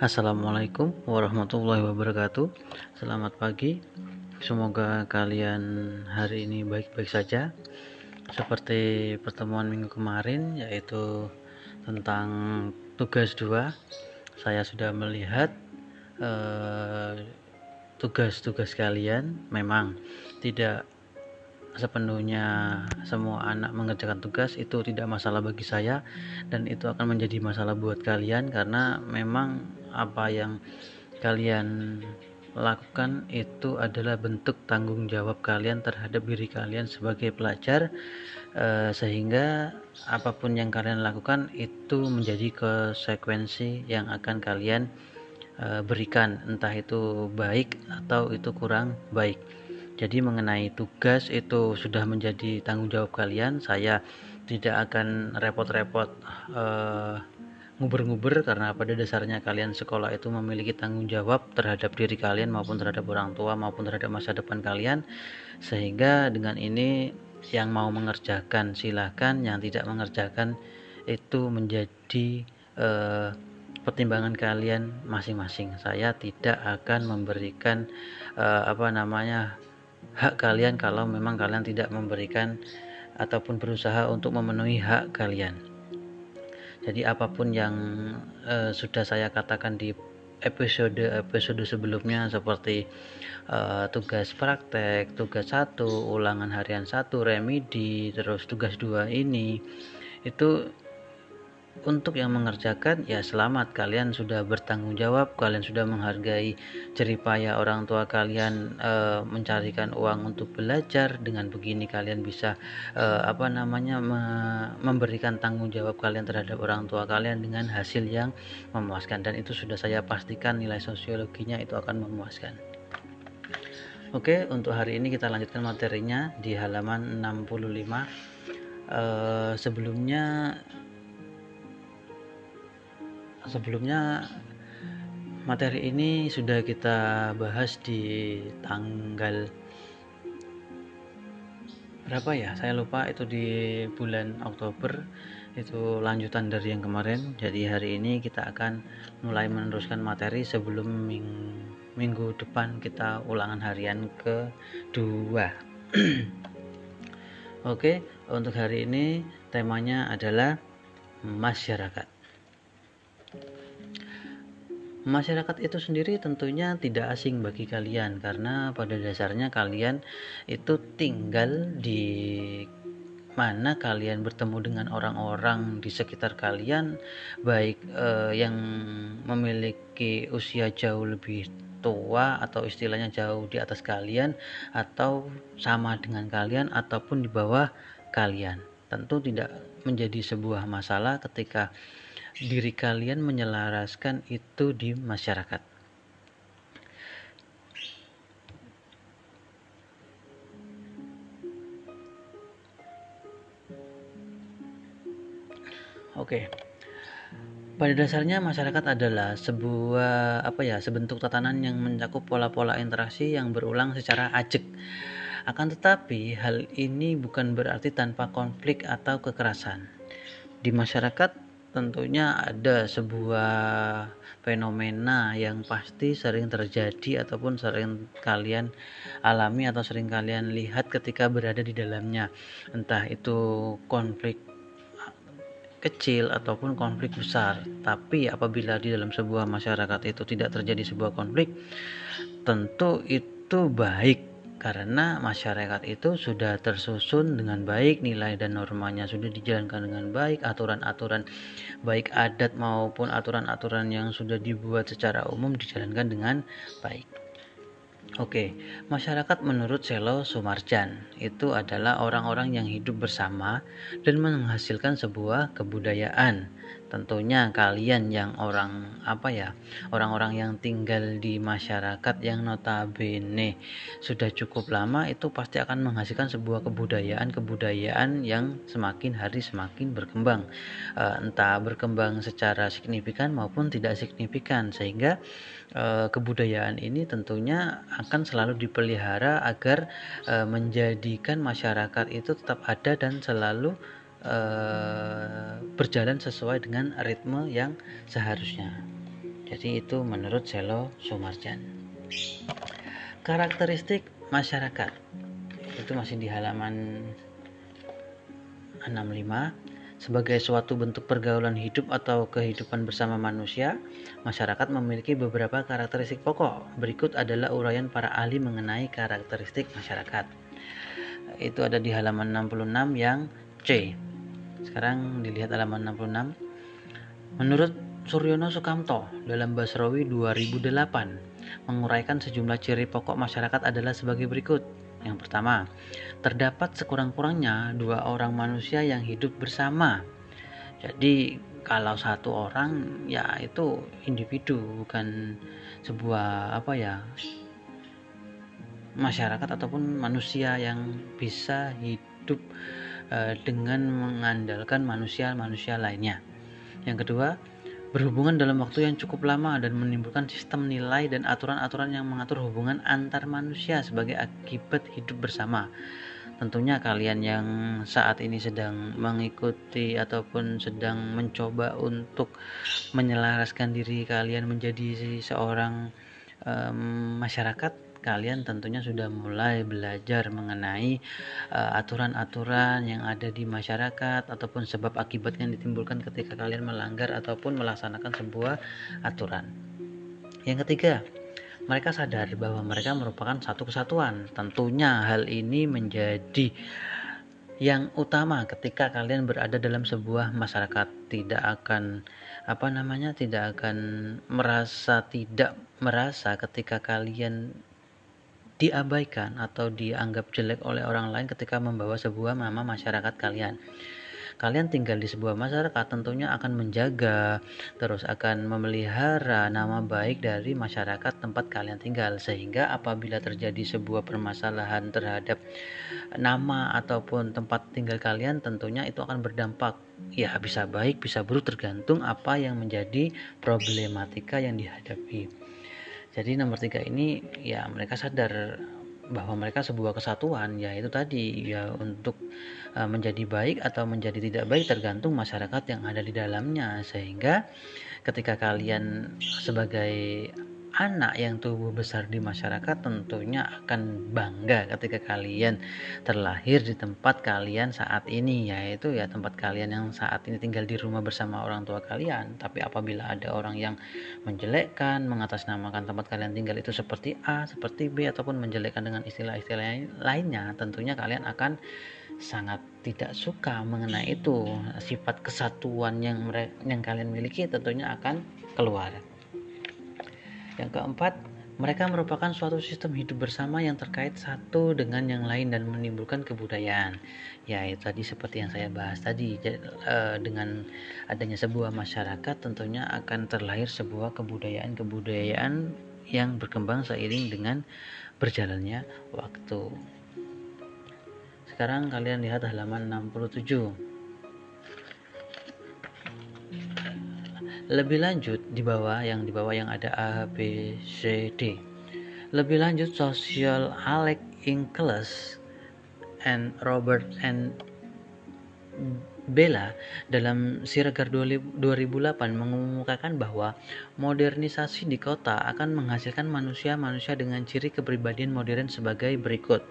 Assalamualaikum warahmatullahi wabarakatuh. Selamat pagi. Semoga kalian hari ini baik-baik saja. Seperti pertemuan minggu kemarin yaitu tentang tugas 2. Saya sudah melihat eh, tugas-tugas eh, kalian memang tidak sepenuhnya semua anak mengerjakan tugas itu tidak masalah bagi saya dan itu akan menjadi masalah buat kalian karena memang apa yang kalian lakukan itu adalah bentuk tanggung jawab kalian terhadap diri kalian sebagai pelajar eh, sehingga apa pun yang kalian lakukan itu menjadi konsekuensi yang akan kalian eh, berikan entah itu baik atau itu kurang baik jadi mengenai tugas itu sudah menjadi tanggung jawab kalian. Saya tidak akan repot-repot uh, nguber-nguber karena pada dasarnya kalian sekolah itu memiliki tanggung jawab terhadap diri kalian maupun terhadap orang tua maupun terhadap masa depan kalian. Sehingga dengan ini yang mau mengerjakan silahkan, yang tidak mengerjakan itu menjadi uh, pertimbangan kalian masing-masing. Saya tidak akan memberikan uh, apa namanya hak kalian kalau memang kalian tidak memberikan ataupun berusaha untuk memenuhi hak kalian. Jadi apa pun yang uh, sudah saya katakan di episode-episode sebelumnya seperti uh, tugas praktek, tugas satu, ulangan harian satu, remedi, terus tugas dua ini itu untuk yang mengerjakan ya selamat. Kalian sudah bertanggung jawab kalian sudah menghargai jeripaya orang tua kalian e, mencarikan uang untuk belajar. Dengan begini kalian bisa e, apa namanya me, memberikan tanggung jawab kalian terhadap orang tua kalian dengan hasil yang memuaskan. Dan itu sudah saya pastikan nilai sosiologinya itu akan memuaskan. Oke, untuk hari ini kita lanjutkan materinya di halaman 65. Uh, sebelumnya sebelumnya materi ini sudah kita bahas di tanggal berapa ya? Saya lupa itu di bulan Oktober. Itu lanjutan dari yang kemarin. Jadi hari ini kita akan mulai meneruskan materi sebelum ming minggu depan kita ulangan harian kedua. Oke untuk hari ini temanya adalah masyarakat masyarakat itu sendiri tentunya tidak asing bagi kalian karena pada dasarnya kalian itu tinggal di mana kalian bertemu dengan orang-orang di sekitar kalian baik eh, yang memiliki usia jauh lebih tua atau istilahnya jauh di atas kalian atau sama dengan kalian ataupun di bawah kalian. Tentu tidak menjadi sebuah masalah ketika diri kalian menyelaraskan itu di masyarakat. Oke. Pada dasarnya masyarakat adalah sebuah apa ya, sebentuk tatanan yang mencakup pola-pola interaksi yang berulang secara ajek. Akan tetapi hal ini bukan berarti tanpa konflik atau kekerasan. Di masyarakat tentunya ada sebuah fenomena yang pasti sering terjadi ataupun sering kalian alami atau sering kalian lihat ketika berada di dalamnya. Entah itu konflik kecil ataupun konflik besar. Tapi apabila di dalam sebuah masyarakat itu tidak terjadi sebuah konflik tentu itu baik karena masyarakat itu sudah tersusun dengan baik nilai dan normanya sudah dijalankan dengan baik aturan-aturan baik adat maupun aturan-aturan yang sudah dibuat secara umum dijalankan dengan baik. Oke, masyarakat menurut Selo Sumarjan itu adalah orang-orang yang hidup bersama dan menghasilkan sebuah kebudayaan tentunya kalian yang orang apa ya orang-orang yang tinggal di masyarakat yang notabene sudah cukup lama itu pasti akan menghasilkan sebuah kebudayaan kebudayaan yang semakin hari semakin berkembang. E, entah berkembang secara signifikan maupun tidak signifikan sehingga e, kebudayaan ini tentunya akan selalu dipelihara agar e, menjadikan masyarakat itu tetap ada dan selalu uh, berjalan sesuai dengan ritme yang seharusnya. Jadi itu menurut Selo Sumarjan. Karakteristik masyarakat itu masih di halaman 65 sebagai suatu bentuk pergaulan hidup atau kehidupan bersama manusia, masyarakat memiliki beberapa karakteristik pokok. Berikut adalah uraian para ahli mengenai karakteristik masyarakat. Itu ada di halaman 66 yang C. Sekarang dilihat halaman 66. Menurut Suryono Sukamto dalam Basrawi 2008 menguraikan sejumlah ciri pokok masyarakat adalah sebagai berikut. Yang pertama, terdapat sekurang-kurangnya dua orang manusia yang hidup bersama. Jadi kalau satu orang ya itu individu bukan sebuah apa ya masyarakat ataupun manusia yang bisa hidup uh, dengan mengandalkan manusia-manusia lainnya. Yang kedua, berhubungan dalam waktu yang cukup lama dan menimbulkan sistem nilai dan aturan-aturan yang mengatur hubungan antar manusia sebagai akibat hidup bersama. Tentunya kalian yang saat ini sedang mengikuti ataupun sedang mencoba untuk menyelaraskan diri kalian menjadi seorang um, masyarakat kalian tentunya sudah mulai belajar mengenai eh, aturan-aturan uh, yang ada di masyarakat ataupun sebab akibat yang ditimbulkan ketika kalian melanggar ataupun melaksanakan sebuah aturan. Yang ketiga, mereka sadar bahwa mereka merupakan satu kesatuan. Tentunya hal ini menjadi yang utama ketika kalian berada dalam sebuah masyarakat tidak akan apa namanya tidak akan merasa tidak merasa ketika kalian diabaikan atau dianggap jelek oleh orang lain ketika membawa sebuah nama masyarakat kalian. Kalian tinggal di sebuah masyarakat tentunya akan menjaga, terus akan memelihara nama baik dari masyarakat tempat kalian tinggal. Sehingga apabila terjadi sebuah permasalahan terhadap nama ataupun tempat tinggal kalian tentunya itu akan berdampak. Ya bisa baik bisa buruk tergantung apa yang menjadi problematika yang dihadapi jadi nomor tiga ini ya mereka sadar bahwa mereka sebuah kesatuan. Ya itu tadi. Ya untuk uh, menjadi baik atau menjadi tidak baik tergantung masyarakat yang ada di dalamnya. Sehingga ketika kalian sebagai anak yang tumbuh besar di masyarakat tentunya akan bangga ketika kalian terlahir di tempat kalian saat ini yaitu ya tempat kalian yang saat ini tinggal di rumah bersama orang tua kalian. Tapi apabila ada orang yang menjelekkan mengatasnamakan tempat kalian tinggal itu seperti A seperti B ataupun menjelekkan dengan istilah-istilah lainnya tentunya kalian akan sangat tidak suka mengenai itu. Sifat kesatuan yang mereka, yang kalian miliki tentunya akan keluar yang keempat, mereka merupakan suatu sistem hidup bersama yang terkait satu dengan yang lain dan menimbulkan kebudayaan. Ya, itu tadi seperti yang saya bahas tadi, eh, dengan adanya sebuah masyarakat tentunya akan terlahir sebuah kebudayaan-kebudayaan yang berkembang seiring dengan berjalannya waktu. Sekarang kalian lihat halaman 67. Lebih lanjut di bawah yang di bawah yang ada A, B, C, D. Lebih lanjut sosial Alec Ingles and Robert and Bella dalam Siregar 2008 mengemukakan bahwa modernisasi di kota akan menghasilkan manusia-manusia dengan ciri kepribadian modern sebagai berikut.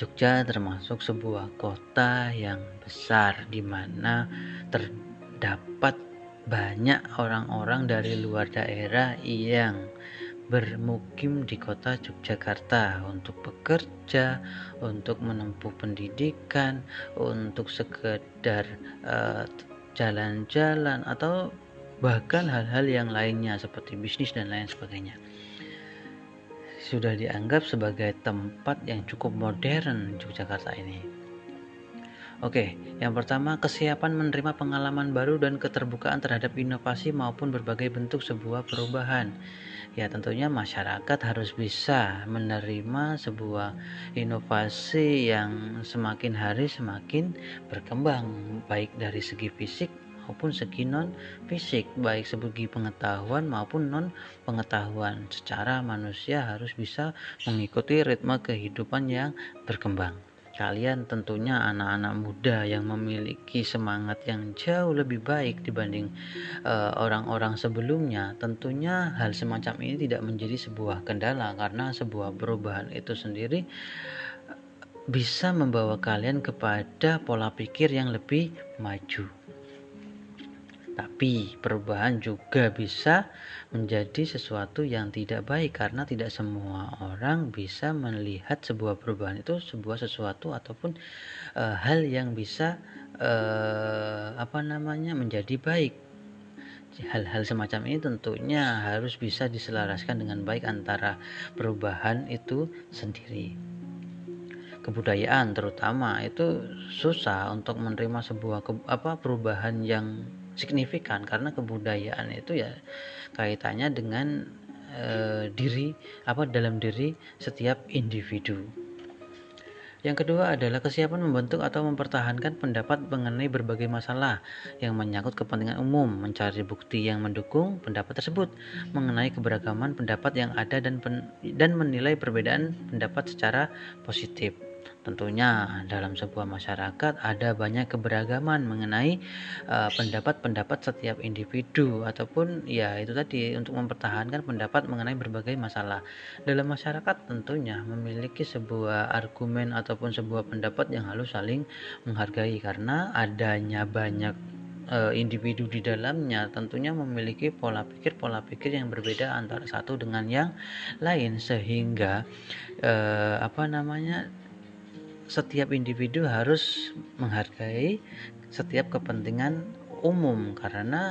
Jogja termasuk sebuah kota yang besar di mana ter dapat banyak orang-orang dari luar daerah yang bermukim di kota Yogyakarta untuk bekerja, untuk menempuh pendidikan, untuk sekedar eh, jalan-jalan atau bahkan hal-hal yang lainnya seperti bisnis dan lain sebagainya. Sudah dianggap sebagai tempat yang cukup modern Yogyakarta ini. Oke, yang pertama kesiapan menerima pengalaman baru dan keterbukaan terhadap inovasi maupun berbagai bentuk sebuah perubahan. Ya, tentunya masyarakat harus bisa menerima sebuah inovasi yang semakin hari semakin berkembang, baik dari segi fisik maupun segi non fisik, baik segi pengetahuan maupun non pengetahuan. Secara manusia harus bisa mengikuti ritme kehidupan yang berkembang. Kalian tentunya anak-anak muda yang memiliki semangat yang jauh lebih baik dibanding eh, orang-orang uh, sebelumnya. Tentunya hal semacam ini tidak menjadi sebuah kendala karena sebuah perubahan itu sendiri bisa membawa kalian kepada pola pikir yang lebih maju tapi perubahan juga bisa menjadi sesuatu yang tidak baik karena tidak semua orang bisa melihat sebuah perubahan itu sebuah sesuatu ataupun e, hal yang bisa e, apa namanya menjadi baik. Hal-hal semacam ini tentunya harus bisa diselaraskan dengan baik antara perubahan itu sendiri kebudayaan terutama itu susah untuk menerima sebuah ke, apa perubahan yang signifikan karena kebudayaan itu ya kaitannya dengan e, diri apa dalam diri setiap individu. Yang kedua adalah kesiapan membentuk atau mempertahankan pendapat mengenai berbagai masalah yang menyangkut kepentingan umum, mencari bukti yang mendukung pendapat tersebut, mengenai keberagaman pendapat yang ada dan pen, dan menilai perbedaan pendapat secara positif. Tentunya dalam sebuah masyarakat ada banyak keberagaman mengenai eh, pendapat-pendapat uh, setiap individu ataupun ya itu tadi untuk mempertahankan pendapat mengenai berbagai masalah. Dalam masyarakat tentunya memiliki sebuah argumen ataupun sebuah pendapat yang harus saling menghargai karena adanya banyak uh, individu di dalamnya tentunya memiliki pola pikir pola pikir yang berbeda antara satu dengan yang lain sehingga uh, apa namanya setiap individu harus menghargai setiap kepentingan umum karena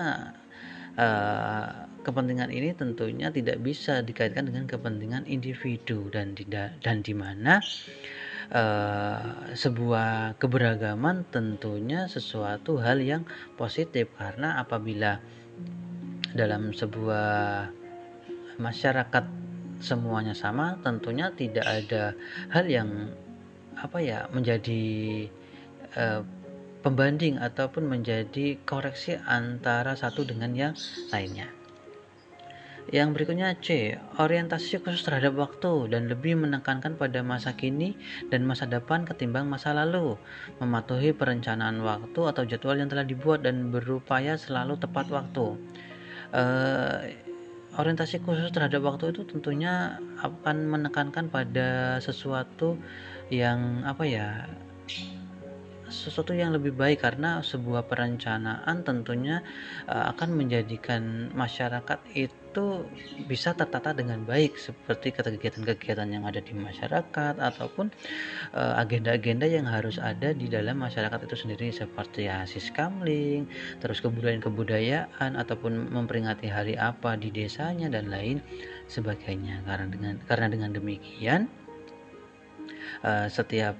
uh, kepentingan ini tentunya tidak bisa dikaitkan dengan kepentingan individu dan tidak dan di mana uh, sebuah keberagaman tentunya sesuatu hal yang positif karena apabila dalam sebuah masyarakat semuanya sama tentunya tidak ada hal yang apa ya menjadi uh, pembanding ataupun menjadi koreksi antara satu dengan yang lainnya. Yang berikutnya C, orientasi khusus terhadap waktu dan lebih menekankan pada masa kini dan masa depan ketimbang masa lalu. Mematuhi perencanaan waktu atau jadwal yang telah dibuat dan berupaya selalu tepat waktu. Uh, orientasi khusus terhadap waktu itu tentunya akan menekankan pada sesuatu yang apa ya sesuatu yang lebih baik karena sebuah perencanaan tentunya uh, akan menjadikan masyarakat itu bisa tertata dengan baik seperti kegiatan-kegiatan yang ada di masyarakat ataupun eh, agenda-agenda yang harus ada di dalam masyarakat itu sendiri seperti asis kamling, terus kebudayaan-kebudayaan ataupun memperingati hari apa di desanya dan lain sebagainya. Karena dengan karena dengan demikian uh, setiap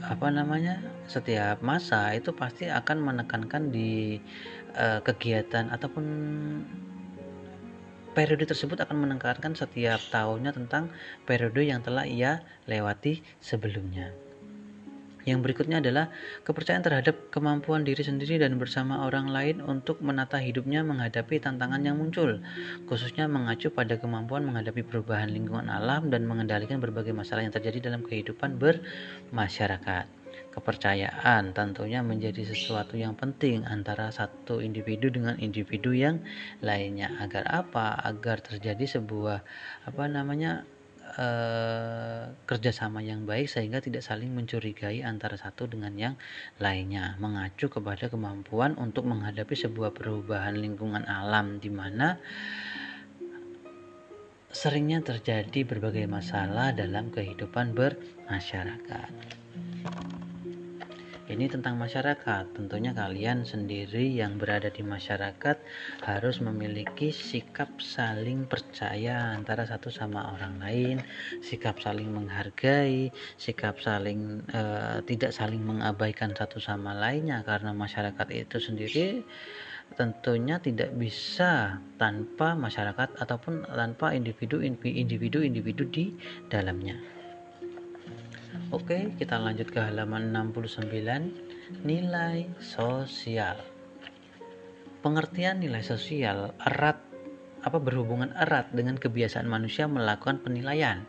apa namanya setiap masa itu pasti akan menekankan di uh, kegiatan ataupun periode tersebut akan menekankan setiap tahunnya tentang periode yang telah ia lewati sebelumnya. Yang berikutnya adalah kepercayaan terhadap kemampuan diri sendiri dan bersama orang lain untuk menata hidupnya menghadapi tantangan yang muncul, khususnya mengacu pada kemampuan menghadapi perubahan lingkungan alam dan mengendalikan berbagai masalah yang terjadi dalam kehidupan bermasyarakat. Kepercayaan tentunya menjadi sesuatu yang penting antara satu individu dengan individu yang lainnya. Agar apa? Agar terjadi sebuah apa namanya eh, kerjasama yang baik sehingga tidak saling mencurigai antara satu dengan yang lainnya. Mengacu kepada kemampuan untuk menghadapi sebuah perubahan lingkungan alam di mana seringnya terjadi berbagai masalah dalam kehidupan bermasyarakat ini tentang masyarakat. Tentunya kalian sendiri yang berada di masyarakat harus memiliki sikap saling percaya antara satu sama orang lain, sikap saling menghargai, sikap saling uh, tidak saling mengabaikan satu sama lainnya karena masyarakat itu sendiri tentunya tidak bisa tanpa masyarakat ataupun tanpa individu individu individu di dalamnya. Oke, kita lanjut ke halaman 69, nilai sosial. Pengertian nilai sosial erat apa berhubungan erat dengan kebiasaan manusia melakukan penilaian,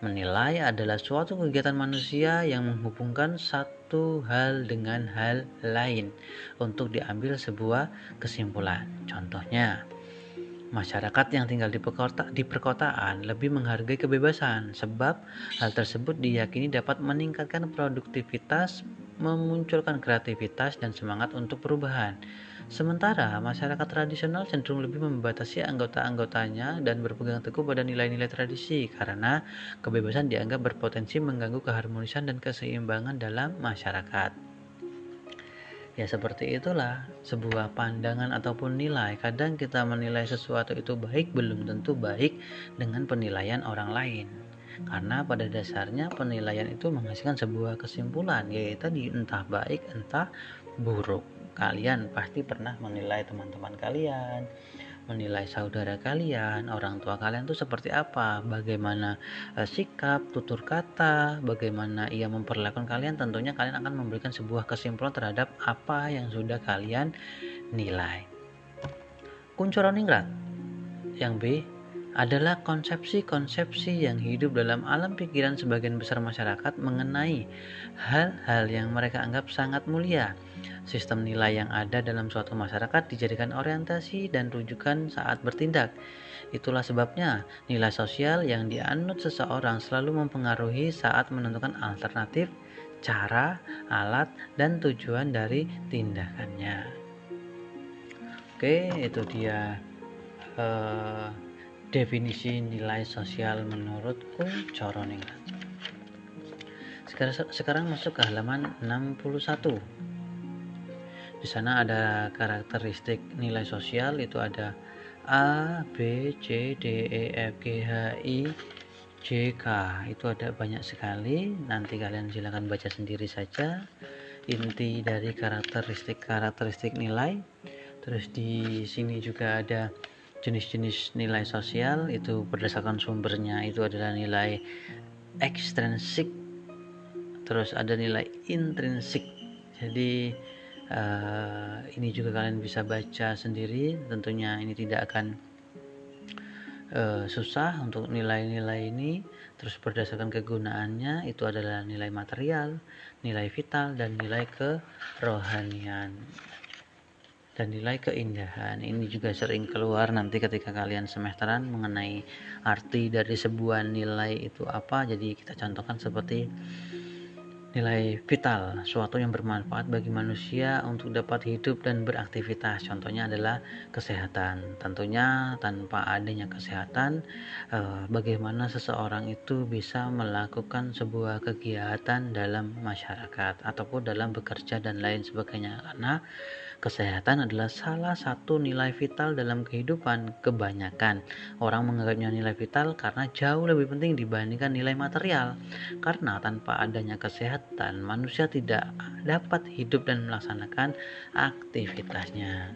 Menilai adalah suatu kegiatan manusia yang menghubungkan satu hal dengan hal lain untuk diambil sebuah kesimpulan. Contohnya, masyarakat yang tinggal di, perkota, di perkotaan lebih menghargai kebebasan sebab hal tersebut diyakini dapat meningkatkan produktivitas, memunculkan kreativitas dan semangat untuk perubahan. Sementara masyarakat tradisional cenderung lebih membatasi anggota-anggotanya dan berpegang teguh pada nilai-nilai tradisi karena kebebasan dianggap berpotensi mengganggu keharmonisan dan keseimbangan dalam masyarakat. Ya seperti itulah sebuah pandangan ataupun nilai. Kadang kita menilai sesuatu itu baik belum tentu baik dengan penilaian orang lain. Karena pada dasarnya penilaian itu menghasilkan sebuah kesimpulan yaitu entah baik entah buruk kalian pasti pernah menilai teman-teman kalian menilai saudara kalian, orang tua kalian itu seperti apa, bagaimana uh, sikap, tutur kata, bagaimana ia memperlakukan kalian, tentunya kalian akan memberikan sebuah kesimpulan terhadap apa yang sudah kalian nilai. Kuncuran ningrat yang B adalah konsepsi-konsepsi yang hidup dalam alam pikiran sebagian besar masyarakat mengenai hal-hal yang mereka anggap sangat mulia Sistem nilai yang ada dalam suatu masyarakat dijadikan orientasi dan rujukan saat bertindak. Itulah sebabnya nilai sosial yang dianut seseorang selalu mempengaruhi saat menentukan alternatif, cara, alat, dan tujuan dari tindakannya. Oke, itu dia uh, definisi nilai sosial menurutku Coroningrat. Sekarang, sekarang masuk ke halaman 61 di sana ada karakteristik nilai sosial itu ada A, B, C, D, E, F, G, H, I, J, K. Itu ada banyak sekali. Nanti kalian silahkan baca sendiri saja. Inti dari karakteristik-karakteristik nilai. Terus di sini juga ada jenis-jenis nilai sosial. Itu berdasarkan sumbernya itu adalah nilai ekstrinsik terus ada nilai intrinsik. Jadi uh, ini juga kalian bisa baca sendiri. Tentunya ini tidak akan uh, susah untuk nilai-nilai ini. Terus berdasarkan kegunaannya itu adalah nilai material nilai vital dan nilai kerohanian dan nilai keindahan. Ini juga sering keluar nanti ketika kalian semesteran mengenai arti dari sebuah nilai itu apa. Jadi kita contohkan seperti nilai vital, suatu yang bermanfaat bagi manusia untuk dapat hidup dan beraktivitas. Contohnya adalah kesehatan. Tentunya tanpa adanya kesehatan, eh, bagaimana seseorang itu bisa melakukan sebuah kegiatan dalam masyarakat ataupun dalam bekerja dan lain sebagainya. Karena Kesehatan adalah salah satu nilai vital dalam kehidupan. Kebanyakan orang menganggapnya nilai vital karena jauh lebih penting dibandingkan nilai material. Karena tanpa adanya kesehatan, manusia tidak dapat hidup dan melaksanakan aktivitasnya.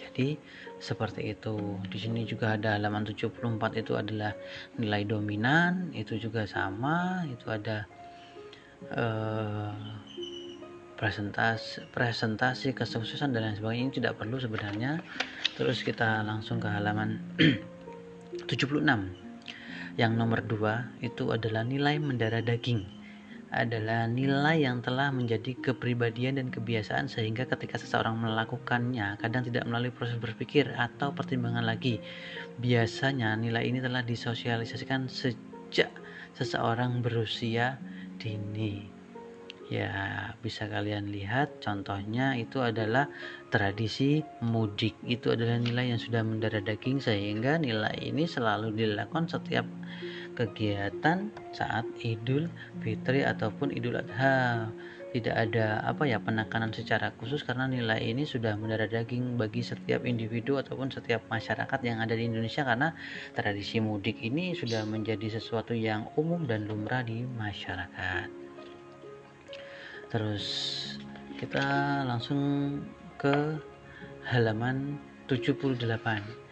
Jadi seperti itu. Di sini juga ada halaman 74 itu adalah nilai dominan, itu juga sama, itu ada uh, presentasi presentasi kesuksesan dan lain sebagainya ini tidak perlu sebenarnya. Terus kita langsung ke halaman 76 yang nomor dua itu adalah nilai mendarah daging. Adalah nilai yang telah menjadi kepribadian dan kebiasaan sehingga ketika seseorang melakukannya kadang tidak melalui proses berpikir atau pertimbangan lagi. Biasanya nilai ini telah disosialisasikan sejak seseorang berusia dini ya bisa kalian lihat contohnya itu adalah tradisi mudik. Itu adalah nilai yang sudah mendarah daging sehingga nilai ini selalu dilakukan setiap kegiatan saat Idul Fitri ataupun Idul Adha. Tidak ada apa ya penekanan secara khusus karena nilai ini sudah mendarah daging bagi setiap individu ataupun setiap masyarakat yang ada di Indonesia karena tradisi mudik ini sudah menjadi sesuatu yang umum dan lumrah di masyarakat terus kita langsung ke halaman 78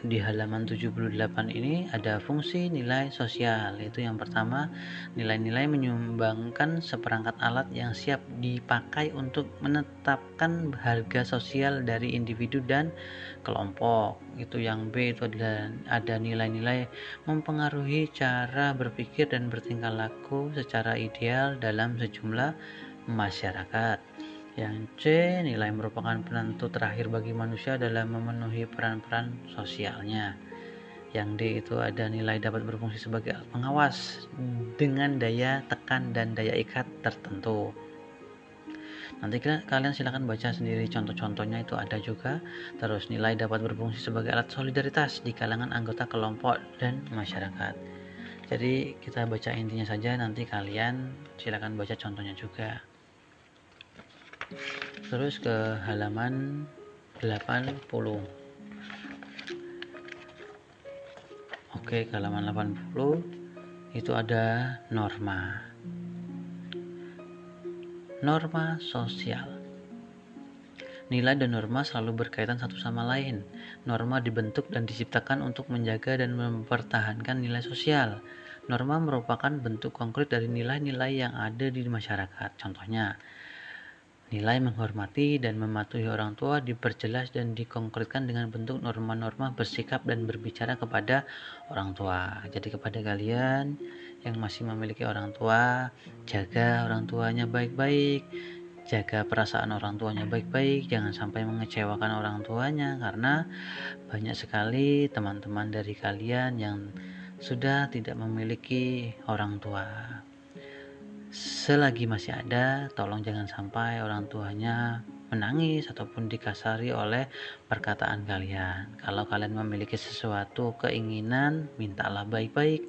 di halaman 78 ini ada fungsi nilai sosial yaitu yang pertama nilai-nilai menyumbangkan seperangkat alat yang siap dipakai untuk menetapkan harga sosial dari individu dan kelompok. Itu yang B itu ada nilai-nilai mempengaruhi cara berpikir dan bertingkah laku secara ideal dalam sejumlah masyarakat yang C, nilai merupakan penentu terakhir bagi manusia dalam memenuhi peran-peran sosialnya. Yang D itu ada nilai dapat berfungsi sebagai pengawas dengan daya tekan dan daya ikat tertentu. Nanti kalian silahkan baca sendiri contoh-contohnya itu ada juga. Terus nilai dapat berfungsi sebagai alat solidaritas di kalangan anggota kelompok dan masyarakat. Jadi kita baca intinya saja nanti kalian silahkan baca contohnya juga terus ke halaman 80 oke ke halaman 80 itu ada norma norma sosial Nilai dan norma selalu berkaitan satu sama lain. Norma dibentuk dan diciptakan untuk menjaga dan mempertahankan nilai sosial. Norma merupakan bentuk konkret dari nilai-nilai yang ada di masyarakat. Contohnya, Nilai menghormati dan mematuhi orang tua diperjelas dan dikonkretkan dengan bentuk norma-norma bersikap dan berbicara kepada orang tua. Jadi kepada kalian yang masih memiliki orang tua, jaga orang tuanya baik-baik, jaga perasaan orang tuanya baik-baik, jangan sampai mengecewakan orang tuanya karena banyak sekali teman-teman dari kalian yang sudah tidak memiliki orang tua selagi masih ada, tolong jangan sampai orang tuanya menangis ataupun dikasari oleh perkataan kalian. Kalau kalian memiliki sesuatu keinginan, mintalah baik-baik.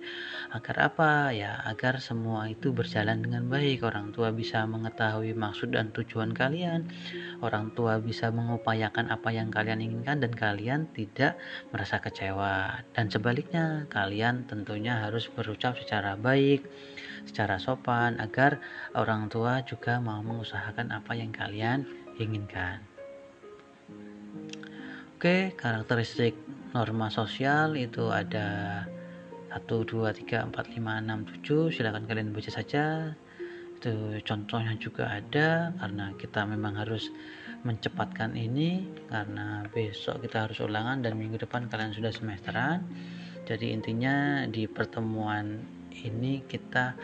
Agar apa? Ya, agar semua itu berjalan dengan baik. Orang tua bisa mengetahui maksud dan tujuan kalian. Orang tua bisa mengupayakan apa yang kalian inginkan dan kalian tidak merasa kecewa. Dan sebaliknya, kalian tentunya harus berucap secara baik secara sopan agar orang tua juga mau mengusahakan apa yang kalian inginkan. Oke, karakteristik norma sosial itu ada 1 2 3 4 5 6 7. Silakan kalian baca saja. Itu contohnya juga ada karena kita memang harus mencepatkan ini karena besok kita harus ulangan dan minggu depan kalian sudah semesteran. Jadi intinya di pertemuan ini kita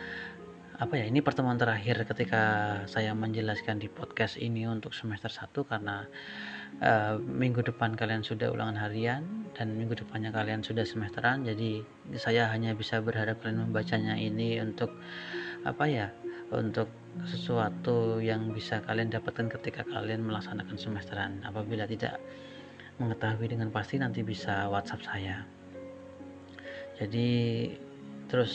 apa ya ini pertemuan terakhir ketika saya menjelaskan di podcast ini untuk semester 1 karena uh, minggu depan kalian sudah ulangan harian dan minggu depannya kalian sudah semesteran. Jadi saya hanya bisa berharap kalian membacanya ini untuk apa ya untuk sesuatu yang bisa kalian dapatkan ketika kalian melaksanakan semesteran. Apabila tidak mengetahui dengan pasti nanti bisa WhatsApp saya. Jadi terus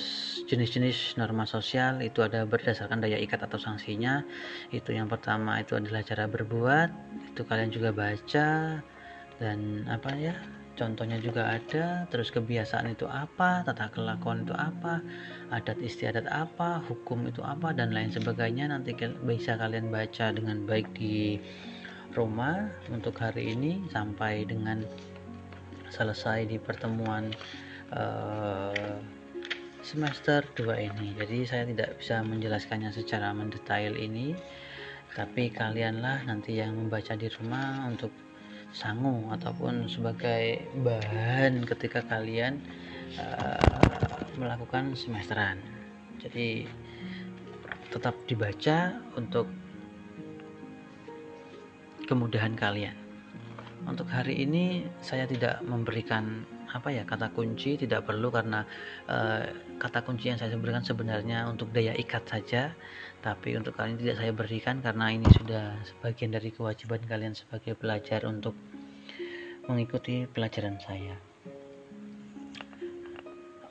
jenis-jenis norma sosial itu ada berdasarkan daya ikat atau sanksinya. Itu yang pertama itu adalah cara berbuat. Itu kalian juga baca. Dan apa ya contohnya juga ada. Terus kebiasaan itu apa tata kelakuan itu apa adat istiadat apa hukum itu apa dan lain sebagainya. Nanti bisa kalian baca dengan baik di rumah untuk hari ini sampai dengan selesai di pertemuan uh, semester 2 ini. Jadi saya tidak bisa menjelaskannya secara mendetail ini. Tapi kalianlah nanti yang membaca di rumah untuk sangu ataupun sebagai bahan ketika kalian uh, melakukan semesteran. Jadi tetap dibaca untuk kemudahan kalian. Untuk hari ini saya tidak memberikan apa ya kata kunci tidak perlu karena uh, kata kunci yang saya berikan sebenarnya untuk daya ikat saja. Tapi untuk kalian tidak saya berikan karena ini sudah sebagian dari kewajiban kalian sebagai pelajar untuk mengikuti pelajaran saya.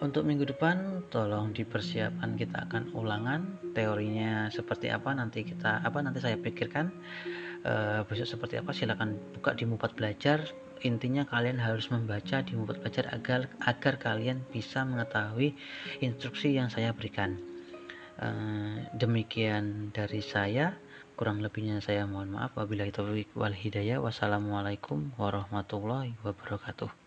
Untuk minggu depan tolong dipersiapkan kita akan ulangan teorinya seperti apa. Nanti kita apa nanti saya pikirkan uh, besok seperti apa. Silahkan buka di Mupat Belajar intinya kalian harus membaca di Mubat Belajar agar agar kalian bisa mengetahui instruksi yang saya berikan. Uh, demikian dari saya. Kurang lebihnya saya mohon maaf. Wabillahi taufiq wal hidayah. Wassalamualaikum warahmatullahi wabarakatuh.